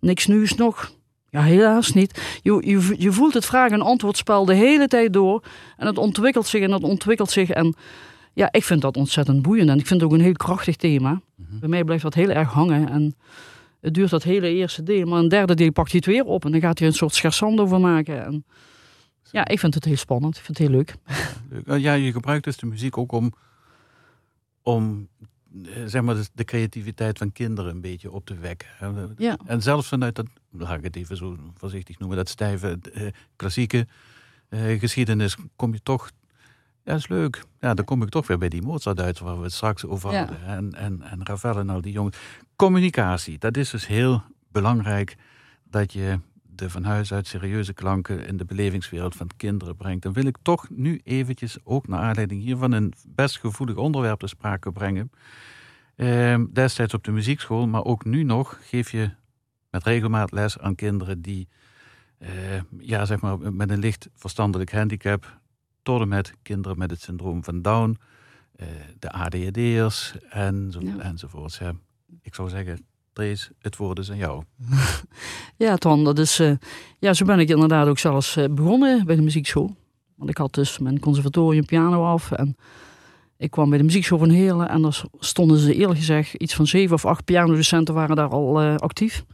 Speaker 2: Niks nieuws nog. Ja, helaas niet. Je, je, je voelt het vraag- en antwoordspel de hele tijd door. En het ontwikkelt zich en het ontwikkelt zich. En ja, ik vind dat ontzettend boeiend. En ik vind het ook een heel krachtig thema. Bij mij blijft dat heel erg hangen. En het duurt dat hele eerste deel. Maar een derde deel pakt hij het weer op. En dan gaat hij een soort schersand over maken. En ja, ik vind het heel spannend. Ik vind het heel leuk.
Speaker 1: Leuk. Ja, je gebruikt dus de muziek ook om, om eh, zeg maar, de, creativiteit van kinderen een beetje op te wekken.
Speaker 2: Ja.
Speaker 1: En zelfs vanuit dat, laat ik het even zo voorzichtig noemen, dat stijve eh, klassieke eh, geschiedenis, kom je toch. Ja, is leuk. Ja, dan kom ik toch weer bij die Mozart uit waar we het straks over
Speaker 2: Ja.
Speaker 1: hadden. En, en, en Ravel en al die jongens. Communicatie, dat is dus heel belangrijk dat je de van huis uit serieuze klanken in de belevingswereld van kinderen brengt. Dan wil ik toch nu eventjes, ook naar aanleiding hiervan, een best gevoelig onderwerp ter sprake brengen. Ehm, destijds op de muziekschool, maar ook nu nog, geef je met regelmaat les aan kinderen die, eh, ja, zeg maar, met een licht verstandelijk handicap, tot en met kinderen met het syndroom van Down, eh, de ADHD'ers enzo,
Speaker 2: Ja.
Speaker 1: enzovoorts. Hè. Ik zou zeggen, Het woord is aan jou.
Speaker 2: Ja, Twan, dat is. ja, zo ben ik inderdaad ook zelfs eh, begonnen bij de muziekschool. Want ik had dus mijn conservatorium piano af. En ik kwam bij de muziekschool van Heerlen. En daar stonden ze eerlijk gezegd, iets van zeven of acht pianodocenten waren daar al eh, actief.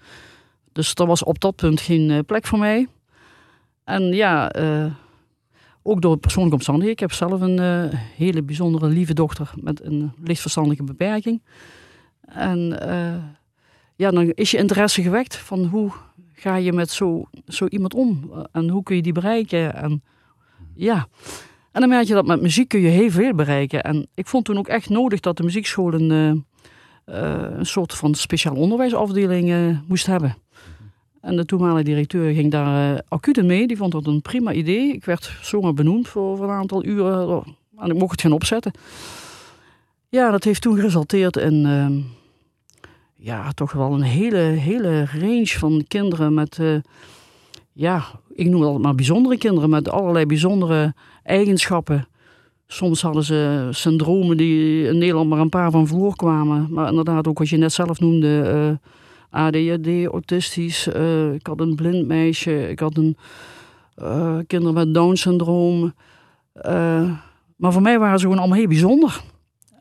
Speaker 2: Dus er was op dat punt geen eh, plek voor mij. En ja, ook door persoonlijke omstandigheden. Ik heb zelf een hele bijzondere lieve dochter met een lichtverstandelijke beperking. En ja, dan is je interesse gewekt van hoe ga je met zo, zo iemand om? En hoe kun je die bereiken? En ja, en dan merk je dat met muziek kun je heel veel bereiken. En ik vond toen ook echt nodig dat de muziekschool een, eh, eh, een soort van speciaal onderwijsafdeling eh, moest hebben. En de toenmalige directeur ging daar eh, acuut mee. Die vond dat een prima idee. Ik werd zomaar benoemd voor, voor een aantal uren. En ik mocht het gaan opzetten. Ja, dat heeft toen geresulteerd in ehm, ja, toch wel een hele, hele range van kinderen met, eh, ja, ik noem het altijd maar bijzondere kinderen met allerlei bijzondere eigenschappen. Soms hadden ze syndromen die in Nederland maar een paar van voorkwamen. Maar inderdaad, ook wat je net zelf noemde, eh, ADHD, autistisch. eh, ik had een blind meisje, ik had een kinderen met Down-syndroom. Maar voor mij waren ze gewoon allemaal heel bijzonder.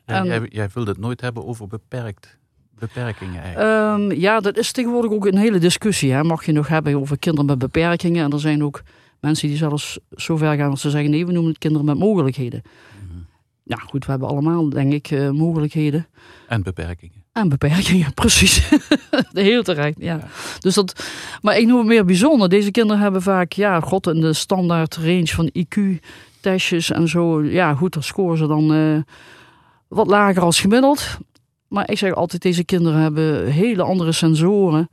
Speaker 2: En-
Speaker 1: jij, jij wilde het nooit hebben over beperkt, beperkingen eigenlijk.
Speaker 2: Ehm, ja, dat is tegenwoordig ook een hele discussie. Hè. Mag je nog hebben over kinderen met beperkingen? En er zijn ook mensen die zelfs zo ver gaan als ze zeggen: nee, we noemen het kinderen met mogelijkheden.
Speaker 1: Mhm.
Speaker 2: Ja, goed, we hebben allemaal, denk ik, eh, mogelijkheden.
Speaker 1: En beperkingen.
Speaker 2: En beperkingen, precies. Heel terecht, ja.
Speaker 1: Ja.
Speaker 2: Dus dat, maar ik noem het meer bijzonder. Deze kinderen hebben vaak, ja, god, in de standaard range van IQ-testjes en zo. Ja, goed, daar scoren ze dan eh, wat lager als gemiddeld. Maar ik zeg altijd, deze kinderen hebben hele andere sensoren.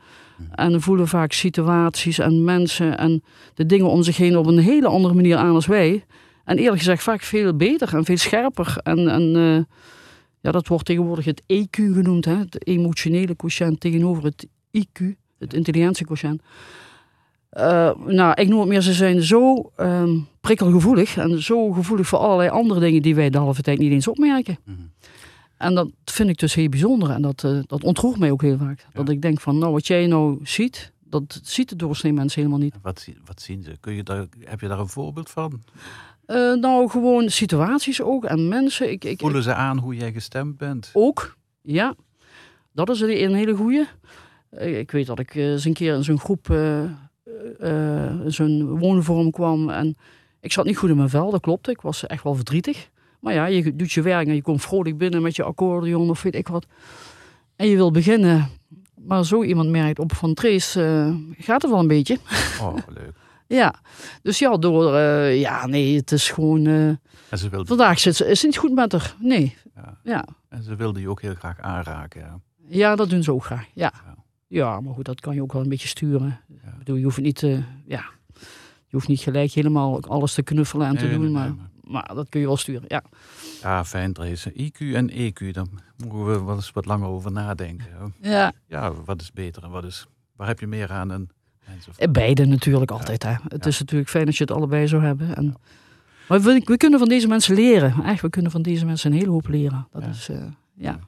Speaker 2: En voelen vaak situaties en mensen en de dingen om zich heen op een hele andere manier aan als wij. En eerlijk gezegd vaak veel beter en veel scherper. En, eh, ja, dat wordt tegenwoordig het EQ genoemd, hè? het emotionele quotient tegenover het IQ, het intelligentiequotient. Eh, nou, ik noem het meer, ze zijn zo ehm, prikkelgevoelig en zo gevoelig voor allerlei andere dingen die wij de halve tijd niet eens opmerken.
Speaker 1: Mhm.
Speaker 2: En dat vind ik dus heel bijzonder en dat, eh, dat ontroert mij ook heel vaak. Dat ik denk van, nou wat jij nou ziet, dat ziet de doorsnee mensen helemaal niet.
Speaker 1: Wat, wat zien ze? Kun je daar, heb je daar een voorbeeld van?
Speaker 2: Eh, nou, gewoon situaties ook en mensen. Ik, ik,
Speaker 1: Voelen ze aan hoe jij gestemd bent?
Speaker 2: Ook, ja. Dat is een, hele goeie. Eh, Ik weet dat ik eens een keer in zo'n groep, zo'n woonvorm kwam. En ik zat niet goed in mijn vel, dat klopt. Ik was echt wel verdrietig. Maar ja, je doet je werk en je komt vrolijk binnen met je accordeon of weet ik wat. En je wil beginnen. Maar zo iemand merkt op van Trace eh, gaat het wel een beetje.
Speaker 1: Oh, leuk.
Speaker 2: Ja, dus ja, door, eh, ja, nee, het is gewoon, eh,
Speaker 1: En ze wilde,
Speaker 2: vandaag zit ze, is het niet goed met haar. Nee,
Speaker 1: ja.
Speaker 2: ja.
Speaker 1: En ze wilde je ook heel graag aanraken. Ja.
Speaker 2: Ja, dat doen ze ook graag. Ja.
Speaker 1: Ja.
Speaker 2: ja, maar goed, dat kan je ook wel een beetje sturen. Ik bedoel, je hoeft niet, ja, je hoeft niet gelijk helemaal alles te knuffelen en te doen,
Speaker 1: nee,
Speaker 2: maar,
Speaker 1: nee, maar-
Speaker 2: maar dat kun je wel sturen. Ja,
Speaker 1: Ja, fijn, Trace. IQ en EQ, daar moeten we wel eens wat langer over nadenken. hoor.
Speaker 2: ja.
Speaker 1: Ja, wat is beter en wat is... Waar heb je meer aan? En, enzovoort.
Speaker 2: En beide natuurlijk altijd. Hè. Het is natuurlijk fijn als je het allebei zou hebben. En, Maar we, we kunnen van deze mensen leren. Echt, we kunnen van deze mensen een hele hoop leren. Dat is, eh, ja.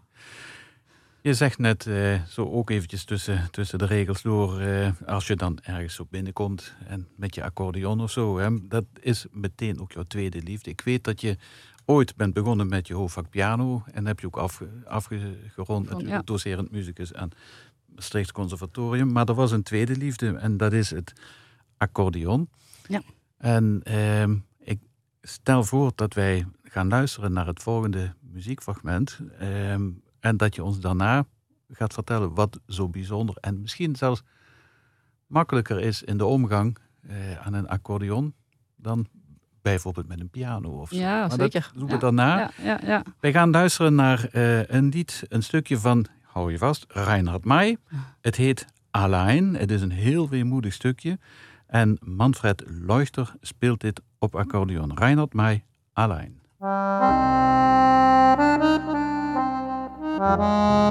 Speaker 1: Je zegt net, eh, zo ook eventjes tussen, tussen de regels door, eh, als je dan ergens zo binnenkomt en met je accordeon of zo, hè, dat is meteen ook jouw tweede liefde. Ik weet dat je ooit bent begonnen met je hoofdvak piano en heb je ook afge, afgerond natuurlijk
Speaker 2: ja.
Speaker 1: docerend muzikus aan Maastricht Conservatorium. Maar er was een tweede liefde en dat is het accordeon.
Speaker 2: Ja.
Speaker 1: En ehm, ik stel voor dat wij gaan luisteren naar het volgende muziekfragment. ehm, en dat je ons daarna gaat vertellen wat zo bijzonder en misschien zelfs makkelijker is in de omgang eh, aan een accordeon dan bijvoorbeeld met een piano of zo.
Speaker 2: Ja,
Speaker 1: Maar
Speaker 2: zeker.
Speaker 1: Dat doen we
Speaker 2: Ja.
Speaker 1: daarna.
Speaker 2: Ja, ja, ja.
Speaker 1: Wij gaan luisteren naar eh, een lied, een stukje van, hou je vast, Reinhard May. Het heet Allein. Het is een heel weemoedig stukje. En Manfred Leuchter speelt dit op accordeon. Reinhard May, Allein.
Speaker 5: Bye.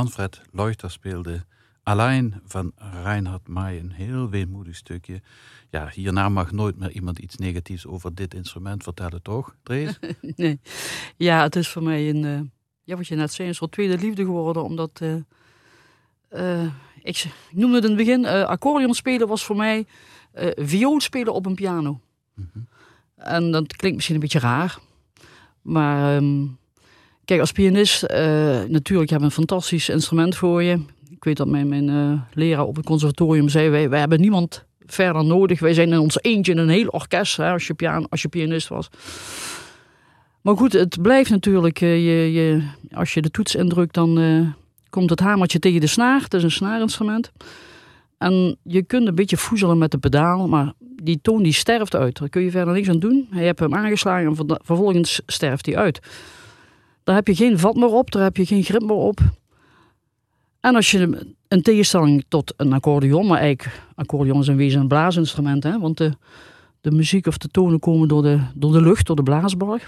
Speaker 1: Manfred Leuchter speelde Alleen van Reinhard May. Een heel weemoedig stukje. Ja, hierna mag nooit meer iemand iets negatiefs over dit instrument vertellen, toch, Drees?
Speaker 2: nee. Ja, het is voor mij een, uh, ja, wat je net zei, een soort tweede liefde geworden. Omdat, uh, uh, ik, noemde het in het begin, accordeon spelen was voor mij viool spelen op een piano. Mm -hmm. En dat klinkt misschien een beetje raar. Maar um, Kijk, als pianist, uh, natuurlijk je een fantastisch instrument voor je. Ik weet dat mijn, mijn uh, leraar op het conservatorium zei, wij, hebben niemand verder nodig. Wij zijn in ons eentje in een heel orkest, hè, als, je pian, als je pianist was. Maar goed, het blijft natuurlijk, uh, je, je, als je de toets indrukt, dan komt het hamertje tegen de snaar. Het is een snaarinstrument. En je kunt een beetje voezelen met de pedaal, maar die toon die sterft uit. Daar kun je verder niks aan doen. Je hebt hem aangeslagen en vervolgens sterft hij uit. Daar heb je geen vat meer op, daar heb je geen grip meer op. En als je een tegenstelling tot een accordeon, maar eigenlijk accordeon is in wezen een blaasinstrument, hè, want de, de muziek of de tonen komen door de, door de lucht, door de blaasbalg.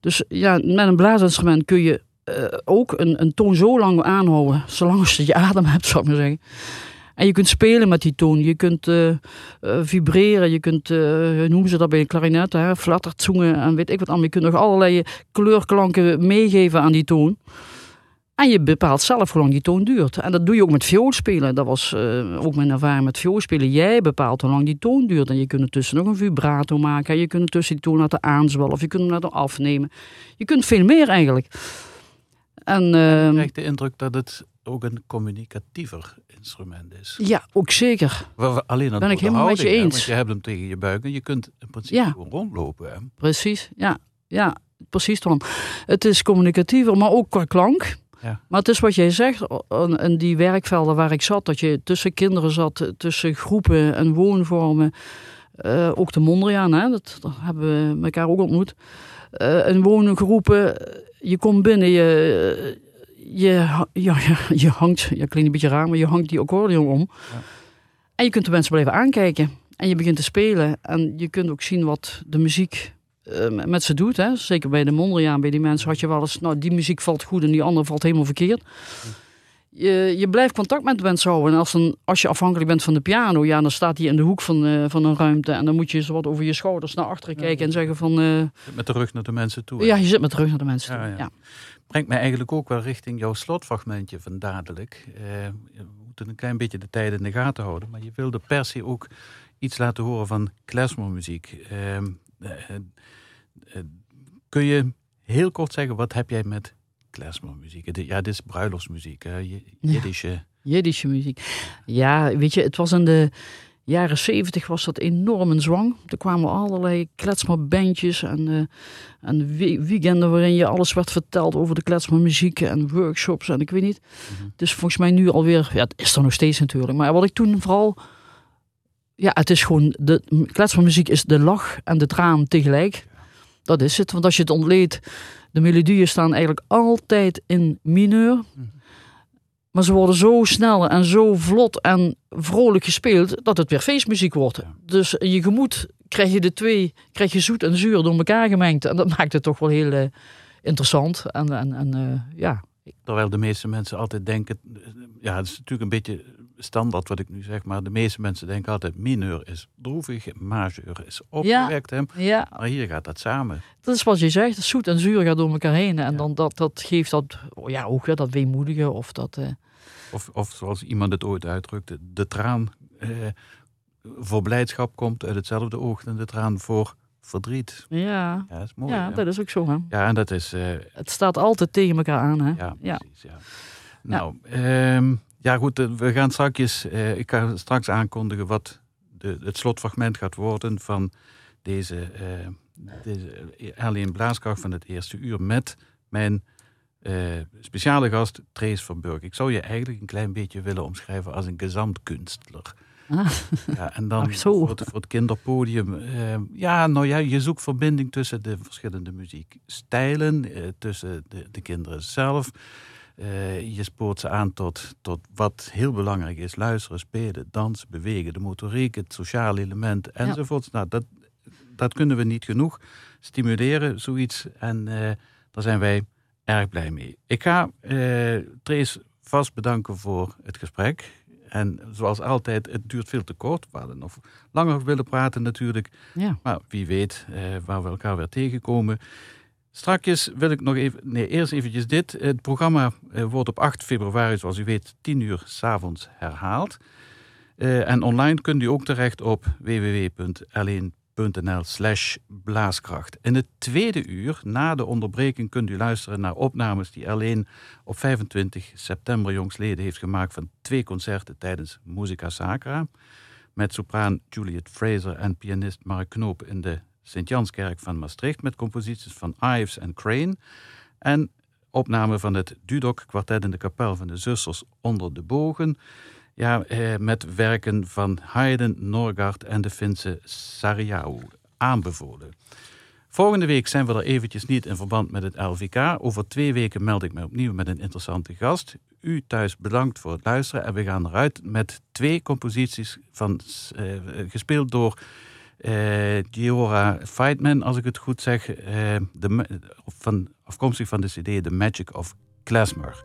Speaker 2: Dus ja, met een blaasinstrument kun je uh, ook een, een toon zo lang aanhouden, zolang als je je adem hebt, zou ik maar zeggen. En je kunt spelen met die toon. Je kunt uh, uh, vibreren. Je kunt, uh, noemen ze dat bij een klarinet, hè, flatterzongen en weet ik wat allemaal. Je kunt nog allerlei kleurklanken meegeven aan die toon. En je bepaalt zelf hoe lang die toon duurt. En dat doe je ook met vioolspelen. Dat was ook mijn ervaring met vioolspelen. Jij bepaalt hoe lang die toon duurt. En je kunt ertussen nog een vibrato maken. Je kunt ertussen die toon laten aanzwellen. Of je kunt hem laten afnemen. Je kunt veel meer eigenlijk. En,
Speaker 1: uh, ik krijg de indruk dat het ook een communicatiever instrument is.
Speaker 2: Ja, ook zeker.
Speaker 1: Alleen dat
Speaker 2: ben ik helemaal met je eens.
Speaker 1: Hè, want je hebt hem tegen je buik en je kunt in principe ja. gewoon rondlopen. Hè?
Speaker 2: Precies, ja. ja. Precies dan. Het is communicatiever, maar ook qua klank. Ja. Maar het is wat jij zegt, in die werkvelden waar ik zat, dat je tussen kinderen zat, tussen groepen en woonvormen. Uh, ook de Mondriaan, hè, dat, dat, hebben we elkaar ook ontmoet. Uh, in woongroepen, je komt binnen, je, je, ja, je hangt, ja, klinkt een beetje raar, maar je hangt die accordeon om. Ja. En je kunt de mensen blijven aankijken. En je begint te spelen. En je kunt ook zien wat de muziek uh, met ze doet. Hè. Zeker bij de Mondriaan, bij die mensen had je wel eens... Nou, die muziek valt goed en die andere valt helemaal verkeerd. Je, je blijft contact met de mensen houden. En als, een, als je afhankelijk bent van de piano... Ja, dan staat hij in de hoek van, uh, van een ruimte. En dan moet je zo wat over je schouders naar achteren kijken en zeggen van... Uh,
Speaker 1: met de rug naar de mensen toe.
Speaker 2: Ja, je zit met de rug naar de mensen toe, ja
Speaker 1: brengt mij eigenlijk ook wel richting jouw slotfragmentje van dadelijk. Uh, we moeten een klein beetje de tijd in de gaten houden, maar je wilde per se ook iets laten horen van klezmermuziek. Uh, uh, kun je heel kort zeggen, wat heb jij met klezmermuziek? Ja, dit is bruiloftsmuziek, Jiddische...
Speaker 2: Jiddische muziek. Ja, weet je, het was in de jaren zeventig was dat enorm een zwang. Er kwamen allerlei kletsmerbandjes en, uh, en weekenden waarin je alles werd verteld over de kletsmermuziek en workshops en ik weet niet. Mm -hmm. Dus volgens mij nu alweer, ja, het is er nog steeds natuurlijk. Maar wat ik toen vooral, ja, het is gewoon, de kletsmermuziek is de lach en de traan tegelijk. Dat is het, want als je het ontleedt, de melodieën staan eigenlijk altijd in mineur. Mm -hmm. Maar ze worden zo snel en zo vlot en vrolijk gespeeld dat het weer feestmuziek wordt. Dus in je gemoed krijg je de twee, krijg je zoet en zuur door elkaar gemengd. En dat maakt het toch wel heel uh, interessant. En, en, en uh, ja.
Speaker 1: Terwijl de meeste mensen altijd denken, ja, het is natuurlijk een beetje standaard wat ik nu zeg, maar de meeste mensen denken altijd mineur is droevig, majeur is opgewekt. Ja, ja. Maar hier gaat dat samen.
Speaker 2: Dat is wat je zegt, zoet en zuur gaat door elkaar heen. En ja. dan dat, dat geeft dat, ja, ook dat weemoedige of dat... Uh...
Speaker 1: Of, of zoals iemand het ooit uitdrukte, de traan eh, voor blijdschap komt uit hetzelfde oog en de traan voor verdriet.
Speaker 2: Ja,
Speaker 1: ja dat is mooi.
Speaker 2: Ja, dat is ook zo. Hè?
Speaker 1: Ja, en dat is... Uh,
Speaker 2: het staat altijd tegen elkaar aan. Hè?
Speaker 1: Ja, precies. Ja. Nou. Um, ja goed, we gaan straks, uh, ik ga straks aankondigen wat de, het slotfragment gaat worden van deze, uh, deze Alien Blaaskracht van het eerste uur met mijn speciale gast, Trace van Burg. Ik zou je eigenlijk een klein beetje willen omschrijven als een gezamtkunstler.
Speaker 2: Ah.
Speaker 1: Ja, en dan. Voor, het, voor het kinderpodium. eh, ja, nou ja, je zoekt verbinding tussen de verschillende muziekstijlen, eh, tussen de, de kinderen zelf. Eh, je spoort ze aan tot, tot wat heel belangrijk is: luisteren, spelen, dansen, bewegen, de motoriek, het sociale element enzovoort. Nou, dat, dat kunnen we niet genoeg stimuleren, zoiets. En eh, daar zijn wij erg blij mee. Ik ga eh Trace vast bedanken voor het gesprek. En zoals altijd, het duurt veel te kort. We hadden nog langer willen praten natuurlijk.
Speaker 2: Ja.
Speaker 1: Maar wie weet waar we elkaar weer tegenkomen. Strakjes wil ik nog even... Nee, eerst eventjes dit. Het programma eh, wordt op 8 februari, zoals u weet, 10 uur s'avonds herhaald. Eh, en online kunt u ook terecht op www.l1.nl slash blaaskracht. In het tweede uur, na de onderbreking, kunt u luisteren naar opnames die L1 op 25 september jongsleden heeft gemaakt van twee concerten tijdens Musica Sacra. Met sopraan Juliet Fraser en pianist Mark Knoop in de Sint-Janskerk van Maastricht met composities van Ives en Crane. En opname van het Dudok kwartet in de kapel van de zusters onder de bogen. Ja, eh, met werken van Haydn, Norgard en de Finse Sariau. Aanbevolen. Volgende week zijn we er eventjes niet in verband met het LVK. Over twee weken meld ik me opnieuw met een interessante gast. U thuis bedankt voor het luisteren. En we gaan eruit met twee composities van, eh, gespeeld door Giora Feitman, als ik het goed zeg. eh, de, van, afkomstig van de CD The Magic of Klezmer.